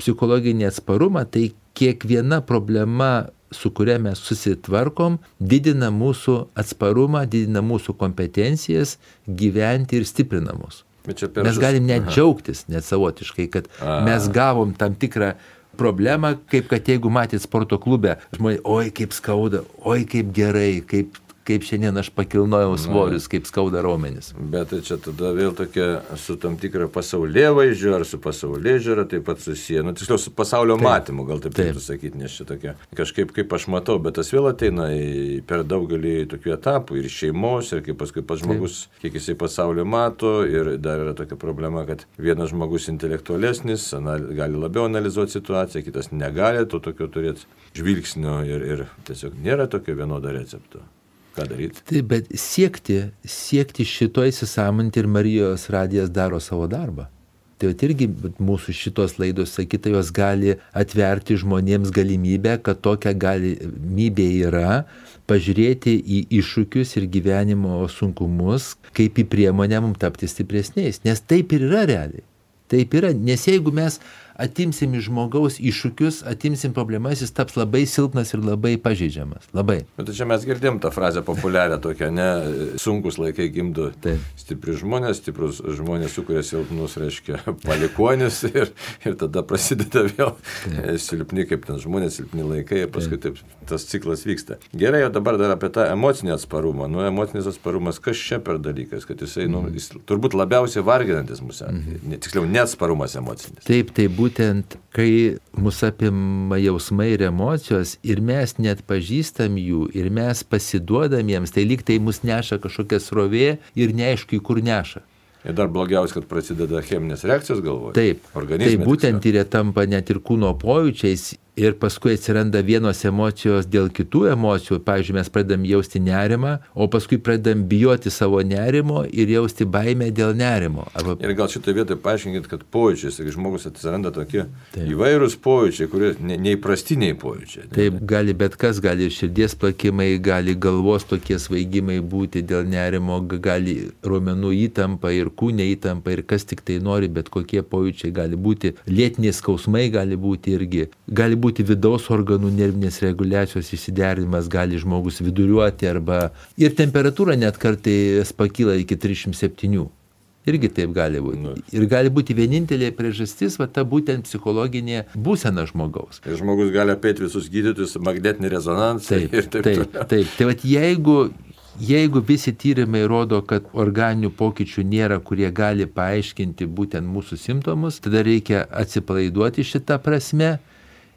psichologinį atsparumą, tai kiekviena problema, su kuria mes susitvarkom, didina mūsų atsparumą, didina mūsų kompetencijas gyventi ir stiprina mus. Mes galim net Aha. džiaugtis, net savotiškai, kad A. mes gavom tam tikrą problemą, kaip kad jeigu matėt sporto klube, žmonės, oi kaip skauda, oi kaip gerai, kaip kaip šiandien aš pakilnojau svorius, kaip skauda raumenis. Bet tai čia tada vėl tokia su tam tikra pasaulyje vaizdžiu ar su pasaulyje žiūra taip pat susiję, nu tiksliau su pasaulio taip. matymu, gal taip reikėtų sakyti, nes čia tokia kažkaip kaip aš matau, bet tas vėl ateina į, per daugelį tokių etapų ir šeimos, ir kaip paskui pats žmogus, taip. kiek jisai pasaulio mato ir dar yra tokia problema, kad vienas žmogus intelektualesnis, anal, gali labiau analizuoti situaciją, kitas negali to tokio turėti žvilgsnio ir, ir tiesiog nėra tokio vienodo recepto. Ką daryti? Taip, bet siekti, siekti šito įsisamonti ir Marijos radijas daro savo darbą. Tai irgi mūsų šitos laidos, sakyta, jos gali atverti žmonėms galimybę, kad tokia galimybė yra pažiūrėti į iššūkius ir gyvenimo sunkumus, kaip į priemonę mums tapti stipresniais. Nes taip ir yra realiai. Taip yra, nes jeigu mes atimsim iš žmogaus iššūkius, atimsim problemas, jis taps labai silpnas ir labai pažeidžiamas. Labai. Bet čia mes girdėm tą frazę populiarią tokią, ne, sunkus laikai gimdo Taip. stipri žmonės, stiprus žmonės sukuria silpnus, reiškia, *laughs* palikonis ir, ir tada prasideda vėl Taip. silpni, kaip ten žmonės, silpni laikai ir paskui taip. taip tas ciklas vyksta. Gerai, o dabar dar apie tą emocinį atsparumą. Nu, emocinis atsparumas, kas čia per dalykas, kad jisai, nu, mhm. jis turbūt labiausiai varginantis mūsų, mhm. tiksliau, neatsparumas emocinis. Taip, taip būtent, kai mus apima jausmai ir emocijos ir mes net pažįstam jų ir mes pasiduodam jiems, tai lyg tai mus neša kažkokia srovė ir neaišku, į kur neša. Ir dar blogiausia, kad prasideda cheminės reakcijos galvoje. Taip. Tai būtent ir jie tampa net ir kūno pojūčiais ir paskui atsiranda vienos emocijos dėl kitų emocijų. Pavyzdžiui, mes pradedam jausti nerimą, o paskui pradedam bijoti savo nerimo ir jausti baimę dėl nerimo. Arba... Ir gal šitoje vietoje paaiškinkit, kad pojūčiai, kai žmogus atsiranda tokie Taip. įvairūs pojūčiai, kurie ne, neįprastiniai pojūčiai. Ne? Taip, gali bet kas, gali širdies plakimai, gali galvos tokie svaigimai būti dėl nerimo, gali ruomenų įtampa ir kūnė įtampa ir kas tik tai nori, bet kokie pojūčiai gali būti, lėtiniai skausmai gali būti irgi. Gali būti vidaus organų nervinės reguliacijos įsiderinimas, gali žmogus viduriuoti arba ir temperatūra net kartais pakyla iki 307. Irgi taip gali būti. Nu. Ir gali būti vienintelė priežastis, va ta būtent psichologinė būsena žmogaus. Ir žmogus gali apeiti visus gydytojus, magnetinį rezonansą taip, ir taip toliau. Taip, taip. Tai va jeigu, jeigu visi tyrimai rodo, kad organinių pokyčių nėra, kurie gali paaiškinti būtent mūsų simptomus, tada reikia atsipalaiduoti šitą prasme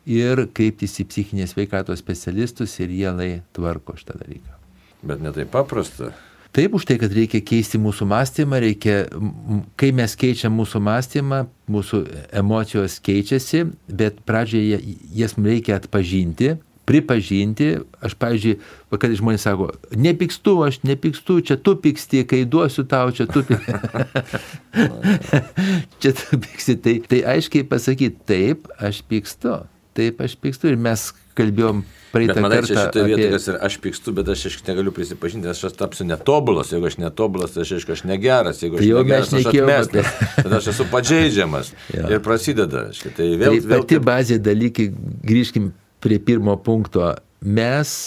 ir kreiptis į psichinės veikatos specialistus ir jie tvarko šitą dalyką. Bet netai paprasta. Taip, už tai, kad reikia keisti mūsų mąstymą, reikia, kai mes keičiam mūsų mąstymą, mūsų emocijos keičiasi, bet pradžioje jas reikia atpažinti, pripažinti. Aš, pavyzdžiui, kad žmonės sako, nepykstu, aš nepykstu, čia tu pyksti, kai duosiu tau, čia tu pyksti. *laughs* *laughs* čia tu pyksti. Tai, tai aiškiai pasakyti, taip, aš pykstu taip aš pykstu ir mes kalbėjom praeitą bet, kartą. Šitoje apie... vietoje, kas ir aš pykstu, bet aš aišku negaliu prisipažinti, nes aš tapsiu netobulas, jeigu aš netobulas, tai aš aišku aš negeras, jeigu aš tai negeras, aš atmestas, tada aš esu pažeidžiamas *laughs* ir prasideda. Aišku, tai vėl, tai vėl pati taip... bazė dalykai, grįžkim prie pirmo punkto, mes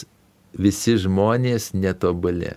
visi žmonės netobulė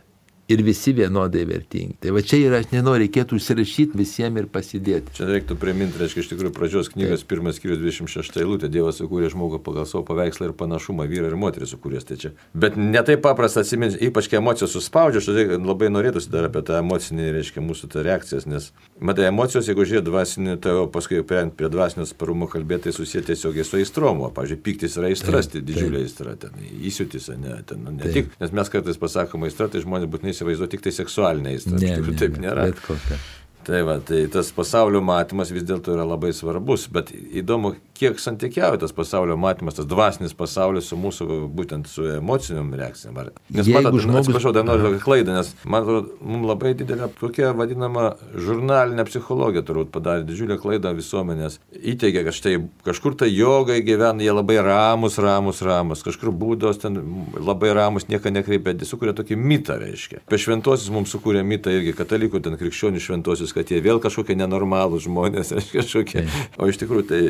ir visi vienodai vertingi. Tai va čia yra, aš nenoriu, reikėtų užsirašyti visiems ir pasidėti. Čia reiktų priminti, reiškia, iš tikrųjų pradžios knygos pirmas skyrius 26 eilutė, Dievas sukūrė žmogų pagal savo paveikslą ir panašumą, vyrą ir moterį sukūrė. Tai čia. Bet netai paprasta atsiminti, ypač kai emocijos suspaudžia, aš tai labai norėtųsi dar apie tą emocinį, reiškia, mūsų tą reakcijas, nes, matai, emocijos, jeigu žiūrėt dvasinį, tai paskui prie, prie dvasinio sparumo kalbėti, tai susiję tiesiogiai su aistromu. Pavyzdžiui, piktis yra aistras, tai didžiulė aistra, ten įsiutis, ne, ten, nu, ne taip. tik, nes mes kartais pasakome aistra, tai žmonės būtinai įsivaizduoja tik tai seksualinė aistra. Ne, ne, taip nėra. Bet kokia. Tai va, tai tas pasaulio matymas vis dėlto yra labai svarbus, bet įdomu, kiek santykiauja tas pasaulio matymas, tas dvasinis pasaulis su mūsų būtent su emociniam reakcijom. Nes Jeigu matot, žmogus- atsiprašau, dar noriu tokią klaidą, nes man atrodo, mums labai didelė tokia vadinama žurnalinė psichologija turbūt padarė didžiulę klaidą visuomenės. Įteigia, kad štai kažkur tai jogai gyvena, jie labai ramus, ramus, ramus, kažkur būdos ten labai ramus, nieko nekreipia, jie sukuria tokį mitą, reiškia. Apie šventosius mums sukūrė mitą irgi katalikų, ten krikščionių šventosius, kad jie vėl kažkokie nenormalūs žmonės, *laughs* reiškia kažkokie. O iš tikrųjų tai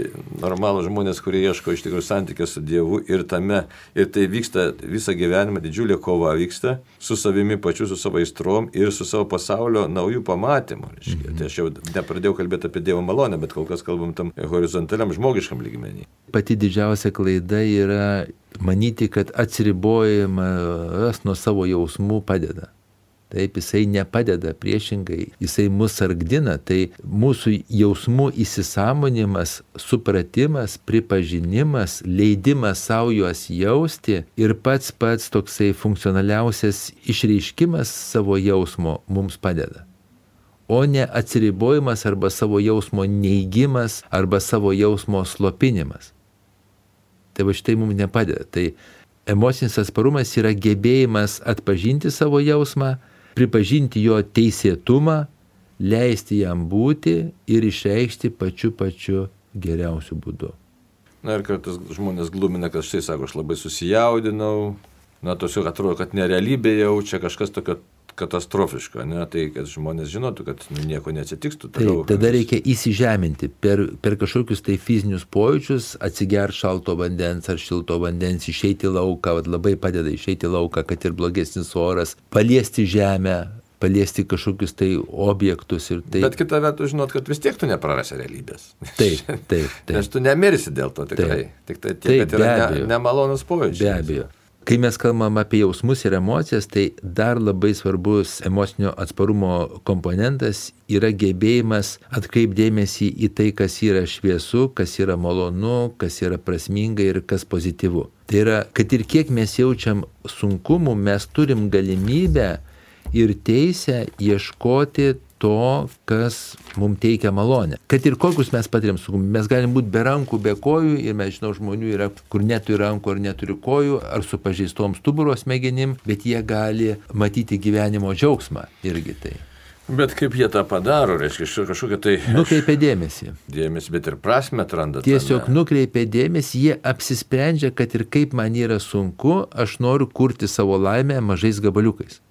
normalūs žmonės, kurie ieško iš tikrųjų santykio su Dievu ir tame. Ir tai vyksta visą gyvenimą, didžiulė kova vyksta su savimi pačiu, su savo aistrom ir su savo pasaulio naujų pamatymų. reiškia. Tai aš jau nepradėjau kalbėti apie Dievo malonę, bet kol kas kalbam tam horizontaliam žmogiškam lygmenį. Pati didžiausia klaida yra manyti, kad atsiribojimas nuo savo jausmų padeda. Taip, jisai nepadeda, priešingai, jisai mus sargdina, tai mūsų jausmų įsisamonimas, supratimas, pripažinimas, leidimas savo juos jausti ir pats pats toksai funkcionaliausias išreiškimas savo jausmo mums padeda. O ne atsiribojimas arba savo jausmo neigimas arba savo jausmo slopinimas. Tai va šitai mums nepadeda. Tai emocinis atsparumas yra gebėjimas atpažinti savo jausmą, pripažinti jo teisėtumą, leisti jam būti ir išreikšti pačiu pačiu geriausiu būdu. Na ir kartais žmonės glumina, kad štai sako, aš labai susijaudinau, na tiesiog atrodo, kad nerealybė jau čia kažkas tokio katastrofiško, ne, tai kad žmonės žinotų, kad nu, nieko neatsitikstų. Tai tada reikia įsižeminti per, per kažkokius tai fizinius pojūčius, atsigerti šalto vandens ar šilto vandens, išeiti lauką, labai padeda išeiti lauką, kad ir blogesnis oras, paliesti žemę, paliesti kažkokius tai objektus ir tai. Bet kita vertus, žinot, kad vis tiek tu neprarasi realybės. *laughs* Taip, taip, taip. Nes tu nemirsi dėl to tikrai. Tik tai tiek, Taip, kad yra ne, nemalonus pojūčiai. Be abejo. Kai mes kalbam apie jausmus ir emocijas, tai dar labai svarbus emocinio atsparumo komponentas yra gebėjimas atkreipdėmėsi į tai, kas yra šviesu, kas yra malonu, kas yra prasminga ir kas pozityvu. Tai yra, kad ir kiek mes jaučiam sunkumų, mes turim galimybę ir teisę ieškoti to, kas mums teikia malonę. Kad ir kokius mes patiriam sunkumus, mes galim būti be rankų, be kojų ir mes žinau žmonių yra, kur neturi rankų ar neturi kojų, ar su pažeistom stuburo smegenim, bet jie gali matyti gyvenimo džiaugsmą irgi tai. Bet kaip jie tą padaro, reiškia, iš kažkokia tai *laughs* Nukreipia dėmesį. dėmesį, bet ir prasme atranda. Tiesiog tame. nukreipia dėmesį, jie apsisprendžia, kad ir kaip man yra sunku, aš noriu kurti savo laimę mažais gabaliukais.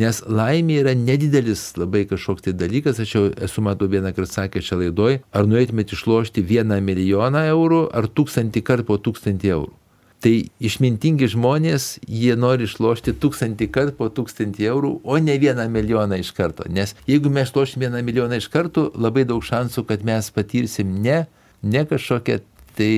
Nes laimė yra nedidelis labai kažkoks tai dalykas, aš jau esu matau vieną kartą sakęs šią laidoj, ar norėtumėte išlošti vieną milijoną eurų ar tūkstantį kartų po tūkstantį eurų. Tai išmintingi žmonės, jie nori išlošti tūkstantį kartų po tūkstantį eurų, o ne vieną milijoną iš karto. Nes jeigu mes išlošim vieną milijoną iš karto, labai daug šansų, kad mes patirsim ne, ne kažkokią tai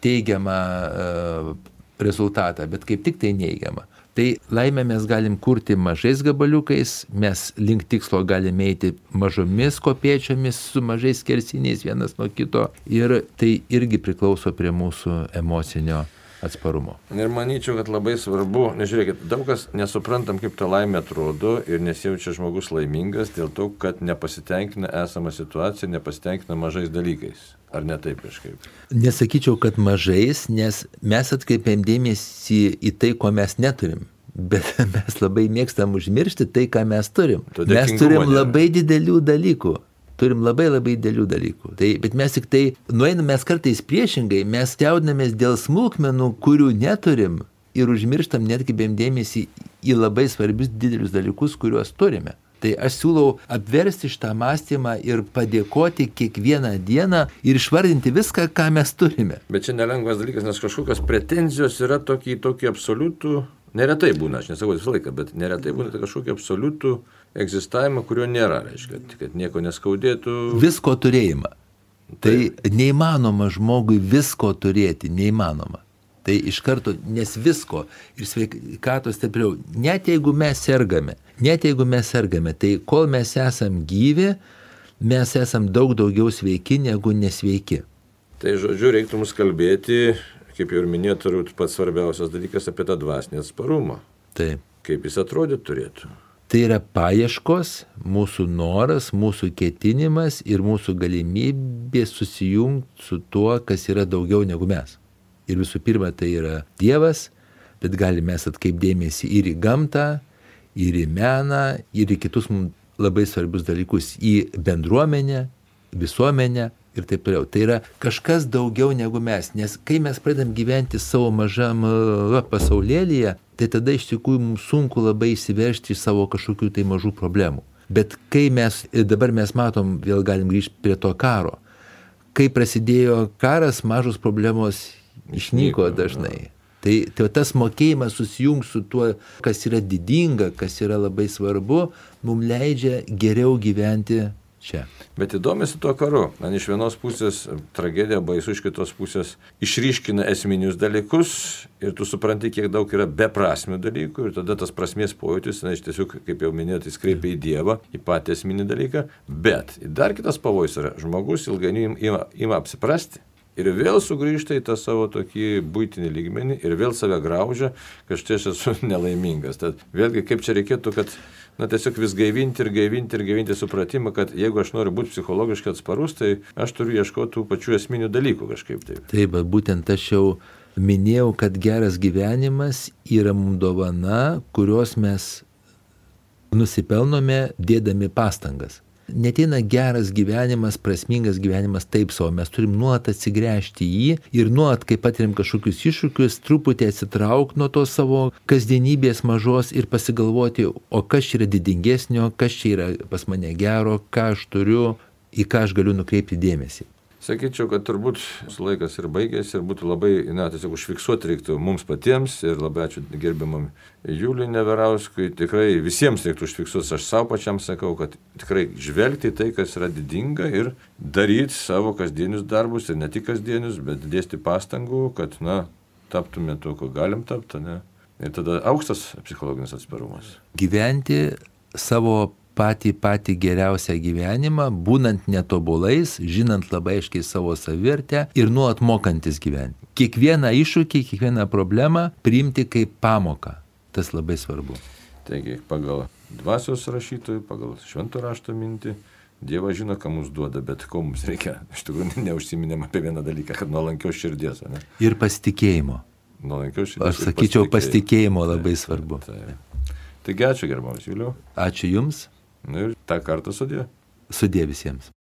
teigiamą uh, rezultatą, bet kaip tik tai neigiamą. Tai laimę mes galim kurti mažais gabaliukais, mes link tikslo galime eiti mažomis kopiečiomis su mažais kersiniais vienas nuo kito ir tai irgi priklauso prie mūsų emocinio atsparumo. Ir manyčiau, kad labai svarbu, nežiūrėkit, daug kas nesuprantam, kaip ta laimė atrodo ir nesijaučia žmogus laimingas dėl to, kad nepasitenkina esama situacija, nepasitenkina mažais dalykais. Ar ne taip kažkaip? Nesakyčiau, kad mažais, nes mes atkreipiam dėmesį į tai, ko mes neturim. Bet *laughs* mes labai mėgstam užmiršti tai, ką mes turim. Mes turim nėra. labai didelių dalykų. Turim labai labai didelių dalykų. Tai, bet mes tik tai, nueinam mes kartais priešingai, mes jaudinamės dėl smulkmenų, kurių neturim ir užmirštam netgi bėm dėmesį į labai svarbius didelius dalykus, kuriuos turime. Tai aš siūlau apversti šitą mąstymą ir padėkoti kiekvieną dieną ir išvardinti viską, ką mes turime. Bet čia nelengvas dalykas, nes kažkokios pretenzijos yra tokį, tokį absoliutų, neretai būna, aš nesakau visą laiką, bet neretai būna tai kažkokį absoliutų egzistavimą, kurio nėra, reiškia, kad nieko neskaudėtų. Visko turėjimą. Tai neįmanoma žmogui visko turėti, neįmanoma. Tai iš karto, nes visko ir sveikatos stipriau, net jeigu mes sergame, net jeigu mes sergame, tai kol mes esam gyvi, mes esam daug daugiau sveiki negu nesveiki. Tai žodžiu, reiktų mums kalbėti, kaip jau ir minėjau, turbūt pats svarbiausias dalykas apie tą dvasinį atsparumą. Taip. Kaip jis atrodyti turėtų. Tai yra paieškos, mūsų noras, mūsų ketinimas ir mūsų galimybė susijungti su tuo, kas yra daugiau negu mes. Ir visų pirma, tai yra Dievas, bet galime mes atkreipdėmėsi ir į gamtą, ir į meną, ir į kitus mums labai svarbius dalykus, į bendruomenę, visuomenę ir taip toliau. Tai yra kažkas daugiau negu mes, nes kai mes pradedam gyventi savo mažam pasaulėlyje, tai tada iš tikrųjų mums sunku labai įsiveršti iš savo kažkokių tai mažų problemų. Bet kai mes, dabar mes matom, vėl galim grįžti prie to karo, kai prasidėjo karas, mažos problemos išnyko dažnai. Tai, tai tas mokėjimas susijungti su tuo, kas yra didinga, kas yra labai svarbu, mums leidžia geriau gyventi čia. Bet įdomi su tuo karu. Man iš vienos pusės tragedija baisu, iš kitos pusės išryškina esminius dalykus ir tu supranti, kiek daug yra beprasmių dalykų ir tada tas prasmės pojūtis, na, iš tiesiog, kaip jau minėjote, jis kreipia į Dievą, į patį esminį dalyką. Bet dar kitas pavojus yra, žmogus ilgainiui ima, ima apsiprasti ir vėl sugrįžta į tą savo tokį būtinį lygmenį ir vėl save graužia, kad štai aš esu *laughs* nelaimingas. Tad vėlgi, kaip čia reikėtų, kad na, tiesiog vis gaivinti ir gaivinti ir gaivinti supratimą, kad jeigu aš noriu būti psichologiškai atsparus, tai aš turiu ieškoti tų pačių esminių dalykų kažkaip taip. Taip, bet būtent aš jau minėjau, kad geras gyvenimas yra mums dovana, kurios mes nusipelnome dėdami pastangas neteina geras gyvenimas, prasmingas gyvenimas taip savo, mes turim nuolat atsigręžti į jį ir nuolat, kai patiriam kažkokius iššūkius, truputį atsitraukti nuo to savo kasdienybės mažos ir pasigalvoti, o kas čia yra didingesnio, kas čia yra pas mane gero, ką aš turiu, į ką aš galiu nukreipti dėmesį. Sakyčiau, kad turbūt laikas ir baigėsi ir būtų labai, na, tiesiog užfiksuoti reiktų mums patiems ir labai ačiū gerbiamam Juliui Neverauskui. Tikrai visiems reiktų užfiksuoti, aš savo pačiam sakau, kad tikrai žvelgti tai, kas yra didinga ir daryti savo kasdienius darbus ir ne tik kasdienius, bet dėsti pastangų, kad, na, taptume to, ko galim tapti, ne? Ir tada aukštas psichologinis atsparumas. Gyventi savo patį patį geriausią gyvenimą, būnant netobulais, žinant labai aiškiai savo savirtę ir nuolat mokantis gyventi. Kiekvieną iššūkį, kiekvieną problemą priimti kaip pamoką. Tas labai svarbu. Taigi, pagal dvasios rašytojų, pagal šventų rašto mintį, Dievas žino, ką mums duoda, bet ko mums reikia. Iš tikrųjų, neužsiminėm apie vieną dalyką, kad nuolankios širdies. Ne? Ir pasitikėjimo. Nuolankios širdies. Aš sakyčiau, pasitikėjimo, pasitikėjimo labai svarbu. Taip, taip. Taigi ačiū gerbamas Juliu. Ačiū Jums. Nu ir tą kartą sudė. Sudė visiems.